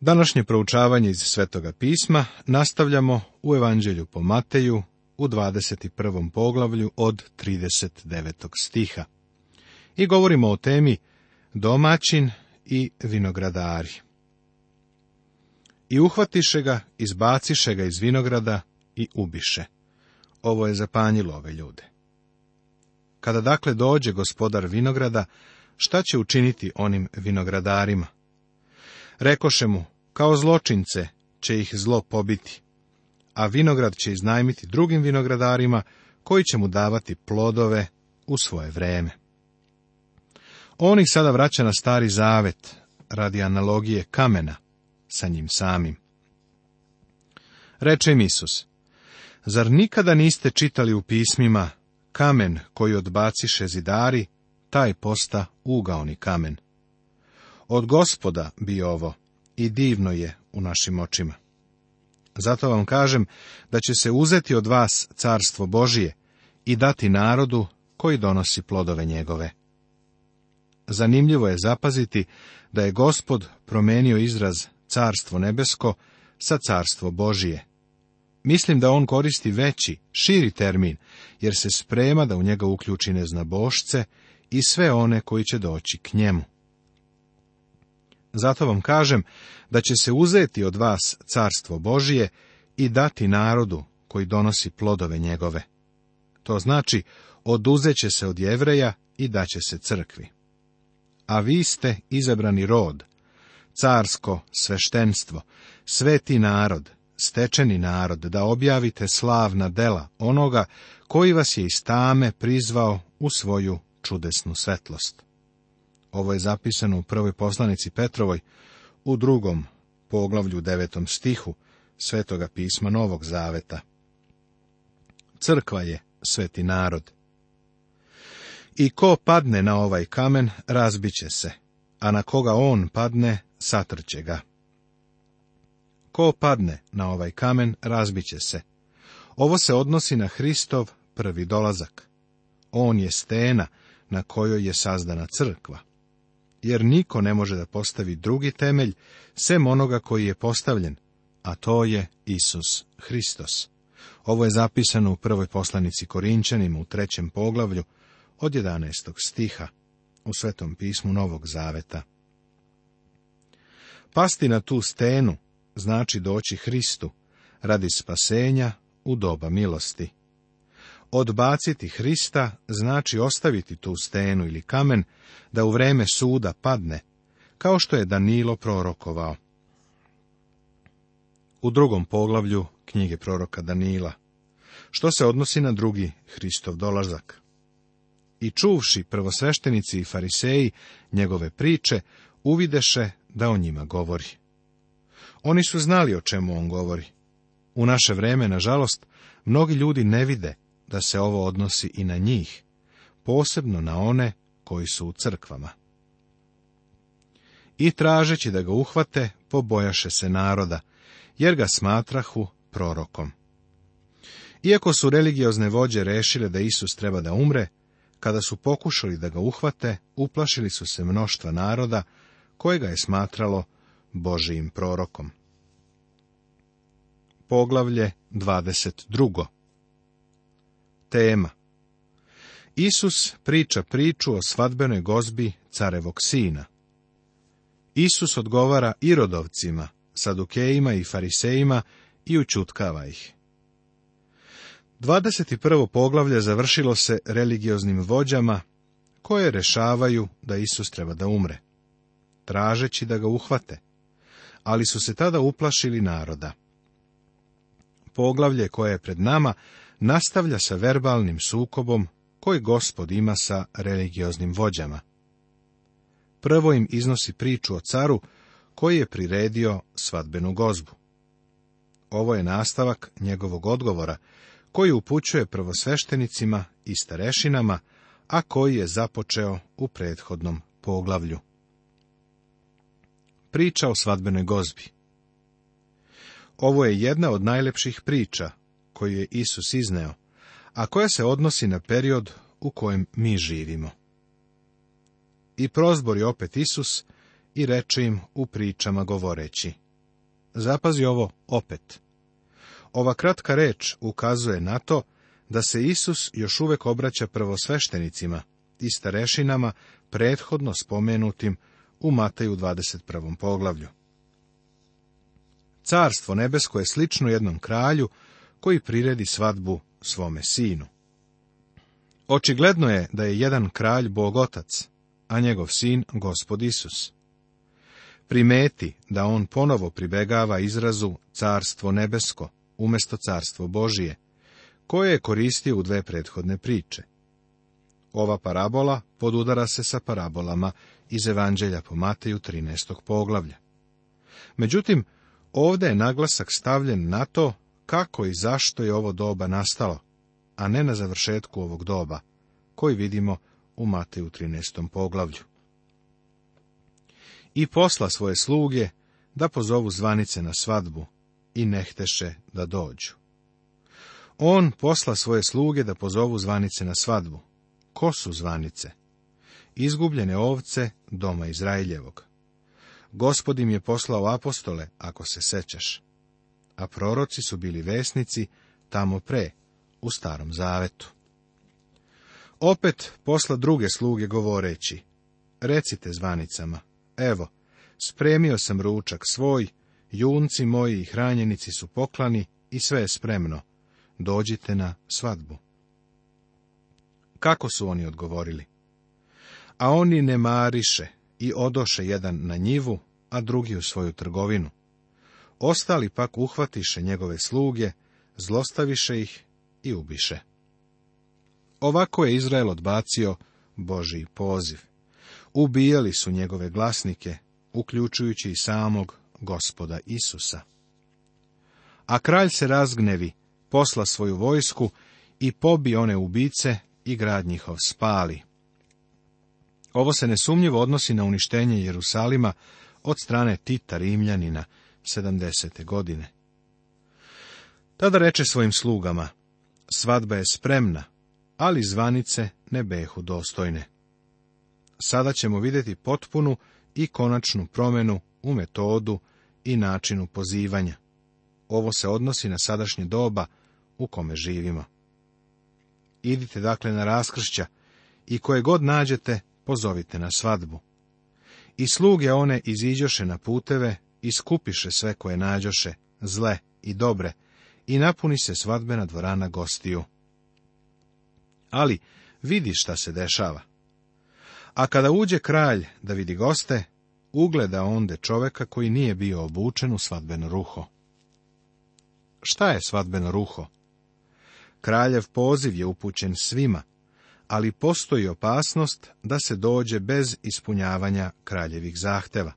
Današnje proučavanje iz Svetoga pisma nastavljamo u Evanđelju po Mateju u 21. poglavlju od 39. stiha. I govorimo o temi domaćin i vinogradari. I uhvatiše ga, izbaciše ga iz vinograda i ubiše. Ovo je zapanjilo ove ljude. Kada dakle dođe gospodar vinograda, šta će učiniti onim vinogradarima? Rekoše mu, kao zločince će ih zlo pobiti, a vinograd će iznajmiti drugim vinogradarima koji će mu davati plodove u svoje vreme. On ih sada vraća na stari zavet, radi analogije kamena sa njim samim. Reče im Isus, zar nikada niste čitali u pismima kamen koji odbaciše zidari, taj posta ugaoni kamen. Od gospoda bi ovo i divno je u našim očima. Zato vam kažem da će se uzeti od vas carstvo Božije i dati narodu koji donosi plodove njegove. Zanimljivo je zapaziti da je gospod promenio izraz carstvo nebesko sa carstvo Božije. Mislim da on koristi veći, širi termin, jer se sprema da u njega uključi neznabošce i sve one koji će doći k njemu. Zato vam kažem da će se uzeti od vas carstvo Božije i dati narodu koji donosi plodove njegove. To znači, oduzeće se od jevreja i daće se crkvi. A vi ste izabrani rod, carsko sveštenstvo, sveti narod, stečeni narod, da objavite slavna dela onoga koji vas je iz tame prizvao u svoju čudesnu svetlost. Ovo je zapisano u prvoj poslanici Petrovoj, u drugom poglavlju devetom stihu Svetoga pisma Novog Zaveta. Crkva je sveti narod. I ko padne na ovaj kamen, razbiće se, a na koga on padne, satrće ga. Ko padne na ovaj kamen, razbiće se. Ovo se odnosi na Hristov prvi dolazak. On je stena na kojoj je sazdana crkva jer niko ne može da postavi drugi temelj, sem onoga koji je postavljen, a to je Isus Hristos. Ovo je zapisano u prvoj poslanici Korinčanima u trećem poglavlju od 11. stiha u Svetom pismu Novog Zaveta. Pasti na tu stenu znači doći Hristu radi spasenja u doba milosti. Odbaciti Hrista znači ostaviti tu stenu ili kamen da u vreme suda padne, kao što je Danilo prorokovao. U drugom poglavlju knjige proroka Danila, što se odnosi na drugi Hristov dolazak. I čuvši prvosveštenici i fariseji njegove priče, uvideše da o njima govori. Oni su znali o čemu on govori. U naše vreme, nažalost, mnogi ljudi ne vide da se ovo odnosi i na njih, posebno na one koji su u crkvama. I tražeći da ga uhvate, pobojaše se naroda, jer ga smatrahu prorokom. Iako su religiozne vođe rešile da Isus treba da umre, kada su pokušali da ga uhvate, uplašili su se mnoštva naroda koje ga je smatralo Božijim prorokom. Poglavlje 22 tema. Isus priča priču o svadbenoj gozbi carevog sina. Isus odgovara irodovcima, sadukejima i farisejima i učutkava ih. 21. poglavlje završilo se religioznim vođama koje rešavaju da Isus treba da umre, tražeći da ga uhvate, ali su se tada uplašili naroda. Poglavlje koje je pred nama nastavlja sa verbalnim sukobom koji gospod ima sa religioznim vođama. Prvo im iznosi priču o caru koji je priredio svadbenu gozbu. Ovo je nastavak njegovog odgovora koji upućuje prvosveštenicima i starešinama, a koji je započeo u prethodnom poglavlju. Priča o svadbenoj gozbi Ovo je jedna od najlepših priča koju je Isus izneo, a koja se odnosi na period u kojem mi živimo. I prozbori opet Isus i reče im u pričama govoreći. Zapazi ovo opet. Ova kratka reč ukazuje na to da se Isus još uvek obraća prvosveštenicima i starešinama prethodno spomenutim u Mateju 21. poglavlju. Carstvo nebesko je slično jednom kralju koji priredi svadbu svome sinu. Očigledno je da je jedan kralj Bog otac, a njegov sin gospod Isus. Primeti da on ponovo pribegava izrazu carstvo nebesko umjesto carstvo Božije, koje je koristio u dve prethodne priče. Ova parabola podudara se sa parabolama iz Evanđelja po Mateju 13. poglavlja. Međutim, ovdje je naglasak stavljen na to kako i zašto je ovo doba nastalo, a ne na završetku ovog doba, koji vidimo u Mateju 13. poglavlju. I posla svoje sluge da pozovu zvanice na svadbu i ne da dođu. On posla svoje sluge da pozovu zvanice na svadbu. Ko su zvanice? Izgubljene ovce doma Izraeljevog. im je poslao apostole, ako se sećaš a proroci su bili vesnici tamo pre, u starom zavetu. Opet posla druge sluge govoreći, recite zvanicama, evo, spremio sam ručak svoj, junci moji i hranjenici su poklani i sve je spremno, dođite na svadbu. Kako su oni odgovorili? A oni ne mariše i odoše jedan na njivu, a drugi u svoju trgovinu. Ostali pak uhvatiše njegove sluge, zlostaviše ih i ubiše. Ovako je Izrael odbacio božji poziv. Ubijali su njegove glasnike, uključujući i samog gospoda Isusa. A kralj se razgnevi, posla svoju vojsku i pobi one ubice i grad njihov spali. Ovo se nesumnjivo odnosi na uništenje Jerusalima od strane Tita Rimljanina, 70. godine. Tada reče svojim slugama, svadba je spremna, ali zvanice ne behu dostojne. Sada ćemo vidjeti potpunu i konačnu promjenu u metodu i načinu pozivanja. Ovo se odnosi na sadašnje doba u kome živimo. Idite dakle na raskršća i koje god nađete, pozovite na svadbu. I sluge one iziđoše na puteve iskupiše sve koje nađoše, zle i dobre, i napuni se svadbena dvorana gostiju. Ali vidi šta se dešava. A kada uđe kralj da vidi goste, ugleda onde čoveka koji nije bio obučen u svadbeno ruho. Šta je svadbeno ruho? Kraljev poziv je upućen svima, ali postoji opasnost da se dođe bez ispunjavanja kraljevih zahteva.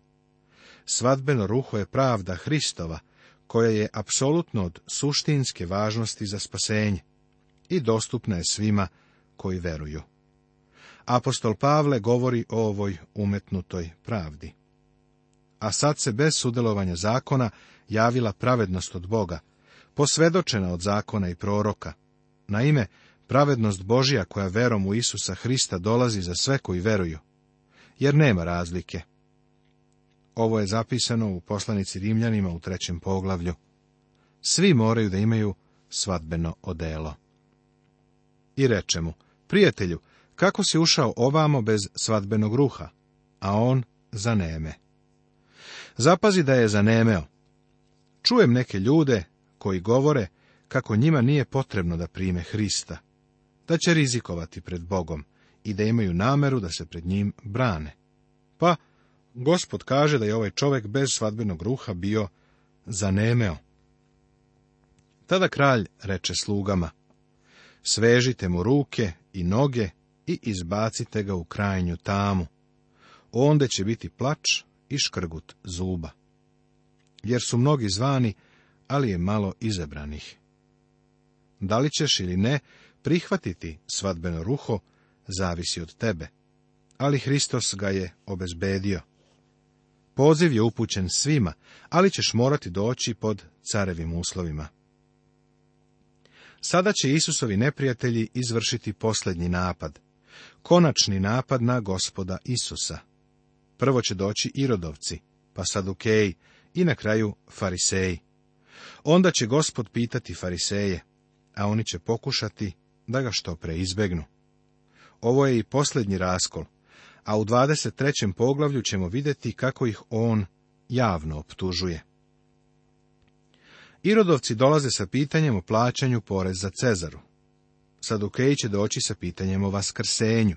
Svadbeno ruho je pravda Hristova, koja je apsolutno od suštinske važnosti za spasenje i dostupna je svima koji veruju. Apostol Pavle govori o ovoj umetnutoj pravdi. A sad se bez sudelovanja zakona javila pravednost od Boga, posvedočena od zakona i proroka. Naime, pravednost Božija, koja verom u Isusa Hrista dolazi za sve koji veruju, jer nema razlike. Ovo je zapisano u poslanici Rimljanima u trećem poglavlju. Svi moraju da imaju svadbeno odelo. I reče mu, prijatelju, kako si ušao ovamo bez svadbenog ruha, a on zaneme. Zapazi da je zanemeo. Čujem neke ljude koji govore kako njima nije potrebno da prime Hrista, da će rizikovati pred Bogom i da imaju nameru da se pred njim brane. Pa, Gospod kaže da je ovaj čovjek bez svadbenog ruha bio zanemeo. Tada kralj reče slugama, svežite mu ruke i noge i izbacite ga u krajnju tamu. Onda će biti plač i škrgut zuba. Jer su mnogi zvani, ali je malo izabranih. Da li ćeš ili ne prihvatiti svadbeno ruho, zavisi od tebe. Ali Hristos ga je obezbedio. Poziv je upućen svima, ali ćeš morati doći pod carevim uslovima. Sada će Isusovi neprijatelji izvršiti posljednji napad, konačni napad na gospoda Isusa. Prvo će doći Irodovci, pa Sadukeji i na kraju Fariseji. Onda će gospod pitati Fariseje, a oni će pokušati da ga što pre izbegnu. Ovo je i posljednji raskol, a u 23. poglavlju ćemo vidjeti kako ih on javno optužuje. Irodovci dolaze sa pitanjem o plaćanju poreza Cezaru. Sadukeji će doći sa pitanjem o vaskrsenju.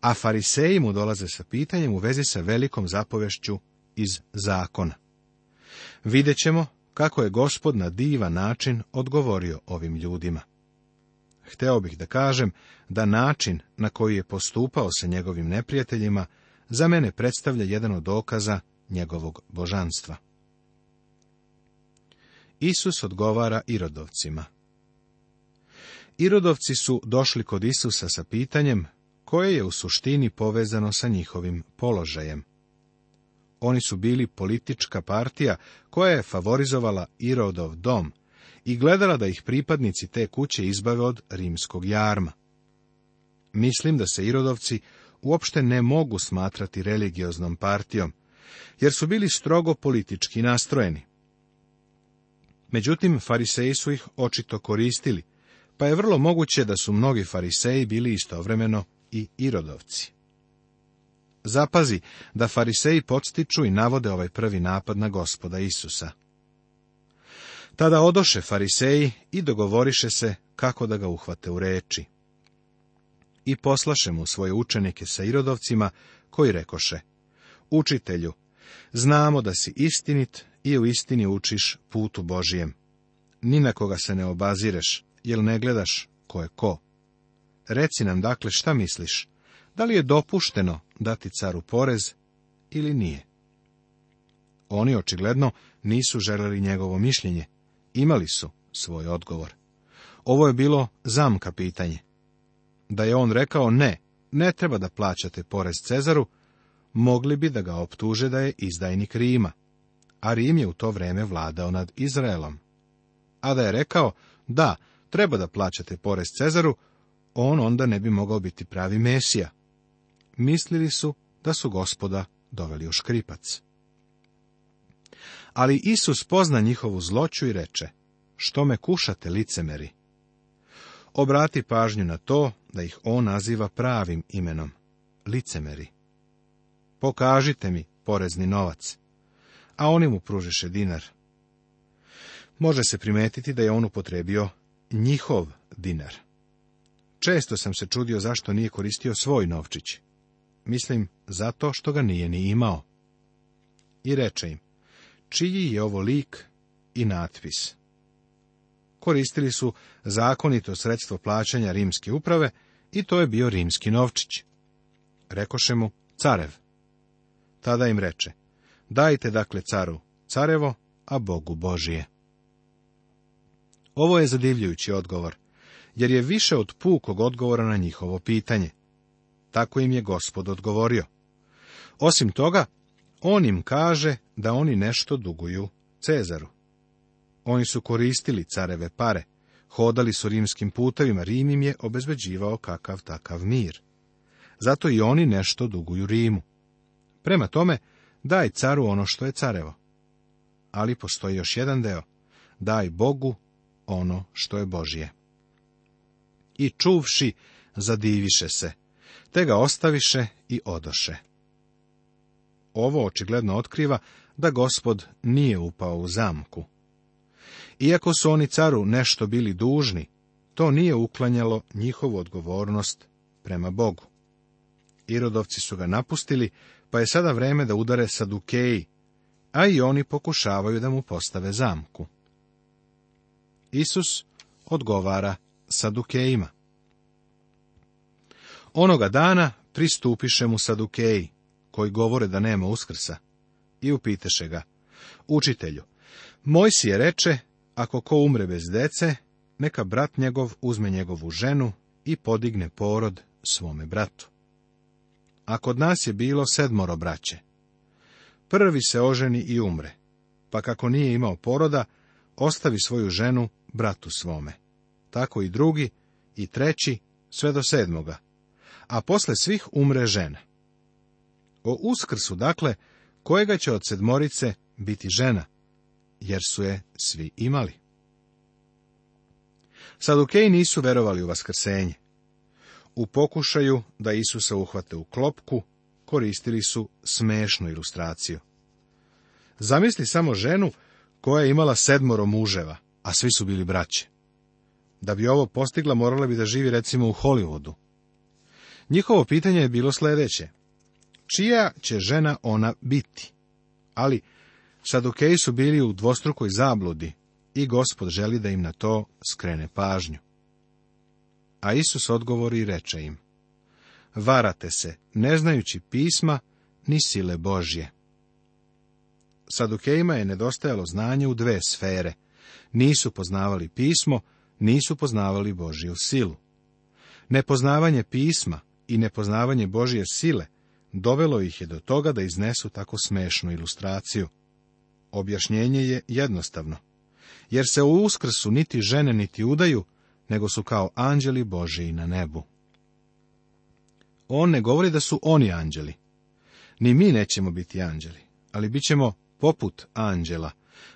A fariseji mu dolaze sa pitanjem u vezi sa velikom zapovešću iz zakona. Videćemo kako je gospod na divan način odgovorio ovim ljudima. Hteo bih da kažem da način na koji je postupao sa njegovim neprijateljima za mene predstavlja jedan od dokaza njegovog božanstva. Isus odgovara Irodovcima. Irodovci su došli kod Isusa sa pitanjem koje je u suštini povezano sa njihovim položajem. Oni su bili politička partija koja je favorizovala Irodov dom – i gledala da ih pripadnici te kuće izbave od rimskog jarma. Mislim da se Irodovci uopšte ne mogu smatrati religioznom partijom, jer su bili strogo politički nastrojeni. Međutim, fariseji su ih očito koristili, pa je vrlo moguće da su mnogi fariseji bili istovremeno i irodovci. Zapazi da fariseji podstiču i navode ovaj prvi napad na gospoda Isusa. Tada odoše fariseji i dogovoriše se kako da ga uhvate u reči. I poslaše mu svoje učenike sa irodovcima, koji rekoše, Učitelju, znamo da si istinit i u istini učiš putu Božijem. Ni na koga se ne obazireš, jel ne gledaš ko je ko. Reci nam dakle šta misliš, da li je dopušteno dati caru porez ili nije? Oni očigledno nisu željeli njegovo mišljenje, imali su svoj odgovor. Ovo je bilo zamka pitanje. Da je on rekao ne, ne treba da plaćate porez Cezaru, mogli bi da ga optuže da je izdajnik Rima, a Rim je u to vreme vladao nad Izraelom. A da je rekao da, treba da plaćate porez Cezaru, on onda ne bi mogao biti pravi mesija. Mislili su da su gospoda doveli u škripac. Ali Isus pozna njihovu zloću i reče, što me kušate licemeri? Obrati pažnju na to da ih on naziva pravim imenom, licemeri. Pokažite mi porezni novac, a oni mu pružiše dinar. Može se primetiti da je on upotrebio njihov dinar. Često sam se čudio zašto nije koristio svoj novčić. Mislim, zato što ga nije ni imao. I reče im, čiji je ovo lik i natpis. Koristili su zakonito sredstvo plaćanja rimske uprave i to je bio rimski novčić. Rekoše mu carev. Tada im reče, dajte dakle caru carevo, a Bogu Božije. Ovo je zadivljujući odgovor, jer je više od pukog odgovora na njihovo pitanje. Tako im je gospod odgovorio. Osim toga, on im kaže da oni nešto duguju Cezaru. Oni su koristili careve pare, hodali su rimskim putevima, Rim im je obezbeđivao kakav takav mir. Zato i oni nešto duguju Rimu. Prema tome, daj caru ono što je carevo. Ali postoji još jedan deo, daj Bogu ono što je Božije. I čuvši, zadiviše se, te ga ostaviše i odoše ovo očigledno otkriva da gospod nije upao u zamku. Iako su oni caru nešto bili dužni, to nije uklanjalo njihovu odgovornost prema Bogu. Irodovci su ga napustili, pa je sada vreme da udare Sadukeji, a i oni pokušavaju da mu postave zamku. Isus odgovara Sadukejima. Onoga dana pristupiše mu Sadukeji koji govore da nema uskrsa? I upiteše ga, učitelju, je reče, ako ko umre bez dece, neka brat njegov uzme njegovu ženu i podigne porod svome bratu. A kod nas je bilo sedmoro braće. Prvi se oženi i umre, pa kako nije imao poroda, ostavi svoju ženu bratu svome. Tako i drugi, i treći, sve do sedmoga. A posle svih umre žene o uskrsu, dakle, kojega će od sedmorice biti žena, jer su je svi imali. Sadukeji nisu verovali u vaskrsenje. U pokušaju da Isusa uhvate u klopku, koristili su smešnu ilustraciju. Zamisli samo ženu koja je imala sedmoro muževa, a svi su bili braće. Da bi ovo postigla, morala bi da živi recimo u Hollywoodu. Njihovo pitanje je bilo sljedeće čija će žena ona biti. Ali Sadukeji su bili u dvostrukoj zabludi i gospod želi da im na to skrene pažnju. A Isus odgovori i reče im, varate se, ne znajući pisma ni sile Božje. Sadukejima je nedostajalo znanje u dve sfere. Nisu poznavali pismo, nisu poznavali Božju silu. Nepoznavanje pisma i nepoznavanje Božje sile dovelo ih je do toga da iznesu tako smešnu ilustraciju. Objašnjenje je jednostavno, jer se u uskrsu niti žene niti udaju, nego su kao anđeli Božiji na nebu. On ne govori da su oni anđeli. Ni mi nećemo biti anđeli, ali bit ćemo poput anđela,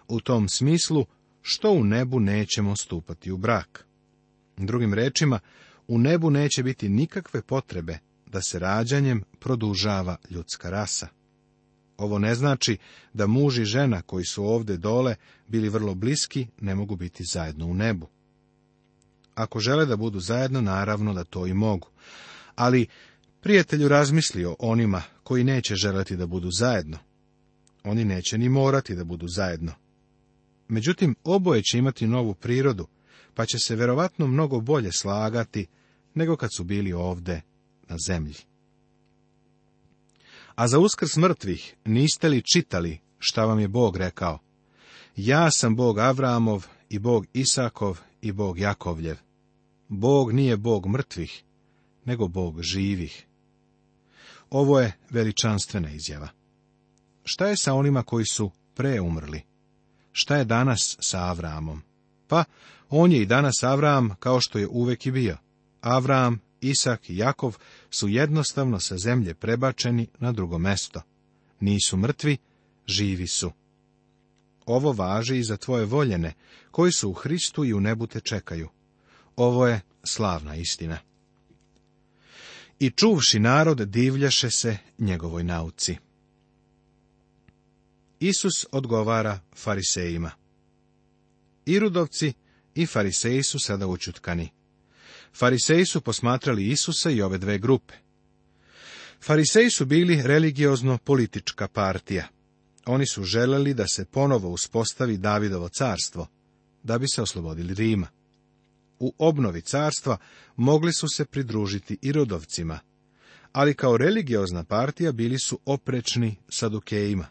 u tom smislu što u nebu nećemo stupati u brak. Drugim rečima, u nebu neće biti nikakve potrebe da se rađanjem produžava ljudska rasa. Ovo ne znači da muž i žena koji su ovde dole bili vrlo bliski ne mogu biti zajedno u nebu. Ako žele da budu zajedno, naravno da to i mogu. Ali prijatelju o onima koji neće želati da budu zajedno. Oni neće ni morati da budu zajedno. Međutim, oboje će imati novu prirodu, pa će se verovatno mnogo bolje slagati nego kad su bili ovde na zemlji. A za uskrs mrtvih niste li čitali šta vam je Bog rekao? Ja sam Bog Avramov i Bog Isakov i Bog Jakovljev. Bog nije Bog mrtvih, nego Bog živih. Ovo je veličanstvena izjava. Šta je sa onima koji su preumrli? Šta je danas sa Avramom? Pa, on je i danas Avram kao što je uvek i bio. Avram Isak i Jakov su jednostavno sa zemlje prebačeni na drugo mesto. Nisu mrtvi, živi su. Ovo važi i za tvoje voljene, koji su u Hristu i u nebu te čekaju. Ovo je slavna istina. I čuvši narod divljaše se njegovoj nauci. Isus odgovara farisejima. Irudovci i fariseji su sada učutkani. Fariseji su posmatrali Isusa i ove dve grupe. Fariseji su bili religiozno-politička partija. Oni su želeli da se ponovo uspostavi Davidovo carstvo, da bi se oslobodili Rima. U obnovi carstva mogli su se pridružiti i rodovcima, ali kao religiozna partija bili su oprečni sadukejima.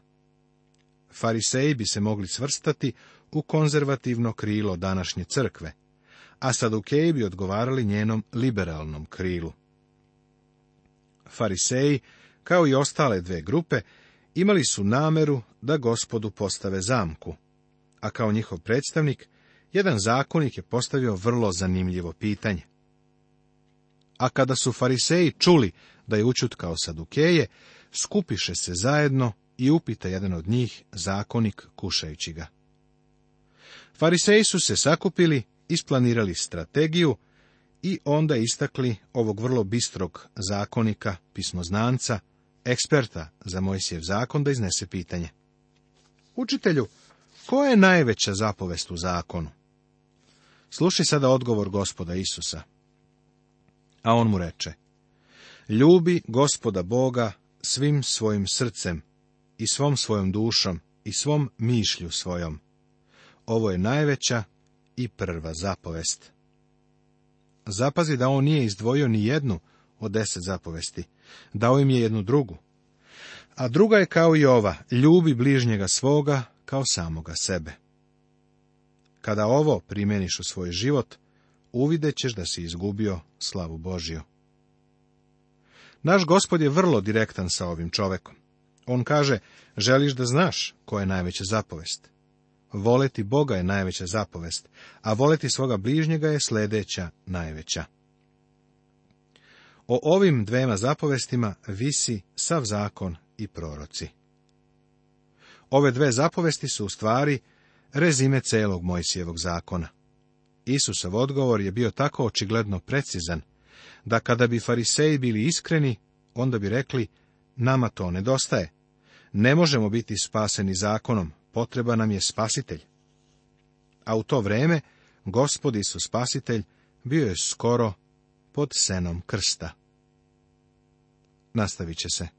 Fariseji bi se mogli svrstati u konzervativno krilo današnje crkve, a Sadukeji bi odgovarali njenom liberalnom krilu. Fariseji, kao i ostale dve grupe, imali su nameru da gospodu postave zamku, a kao njihov predstavnik, jedan zakonik je postavio vrlo zanimljivo pitanje. A kada su fariseji čuli da je učut kao Sadukeje, skupiše se zajedno i upita jedan od njih zakonik kušajući ga. Fariseji su se sakupili isplanirali strategiju i onda istakli ovog vrlo bistrog zakonika, pismoznanca, eksperta za Mojsijev zakon da iznese pitanje. Učitelju, koja je najveća zapovest u zakonu? Slušaj sada odgovor gospoda Isusa. A on mu reče, ljubi gospoda Boga svim svojim srcem i svom svojom dušom i svom mišlju svojom. Ovo je najveća i prva zapovest. Zapazi da on nije izdvojio ni jednu od deset zapovesti, dao im je jednu drugu. A druga je kao i ova, ljubi bližnjega svoga kao samoga sebe. Kada ovo primjeniš u svoj život, uvidećeš ćeš da si izgubio slavu Božiju. Naš gospod je vrlo direktan sa ovim čovekom. On kaže, želiš da znaš koja je najveća zapovest. Voleti Boga je najveća zapovest, a voleti svoga bližnjega je sljedeća najveća. O ovim dvema zapovestima visi sav zakon i proroci. Ove dve zapovesti su u stvari rezime celog Mojsijevog zakona. Isusov odgovor je bio tako očigledno precizan, da kada bi fariseji bili iskreni, onda bi rekli, nama to nedostaje. Ne možemo biti spaseni zakonom, potreba nam je spasitelj. A u to vreme, gospod su spasitelj bio je skoro pod senom krsta. Nastavit će se.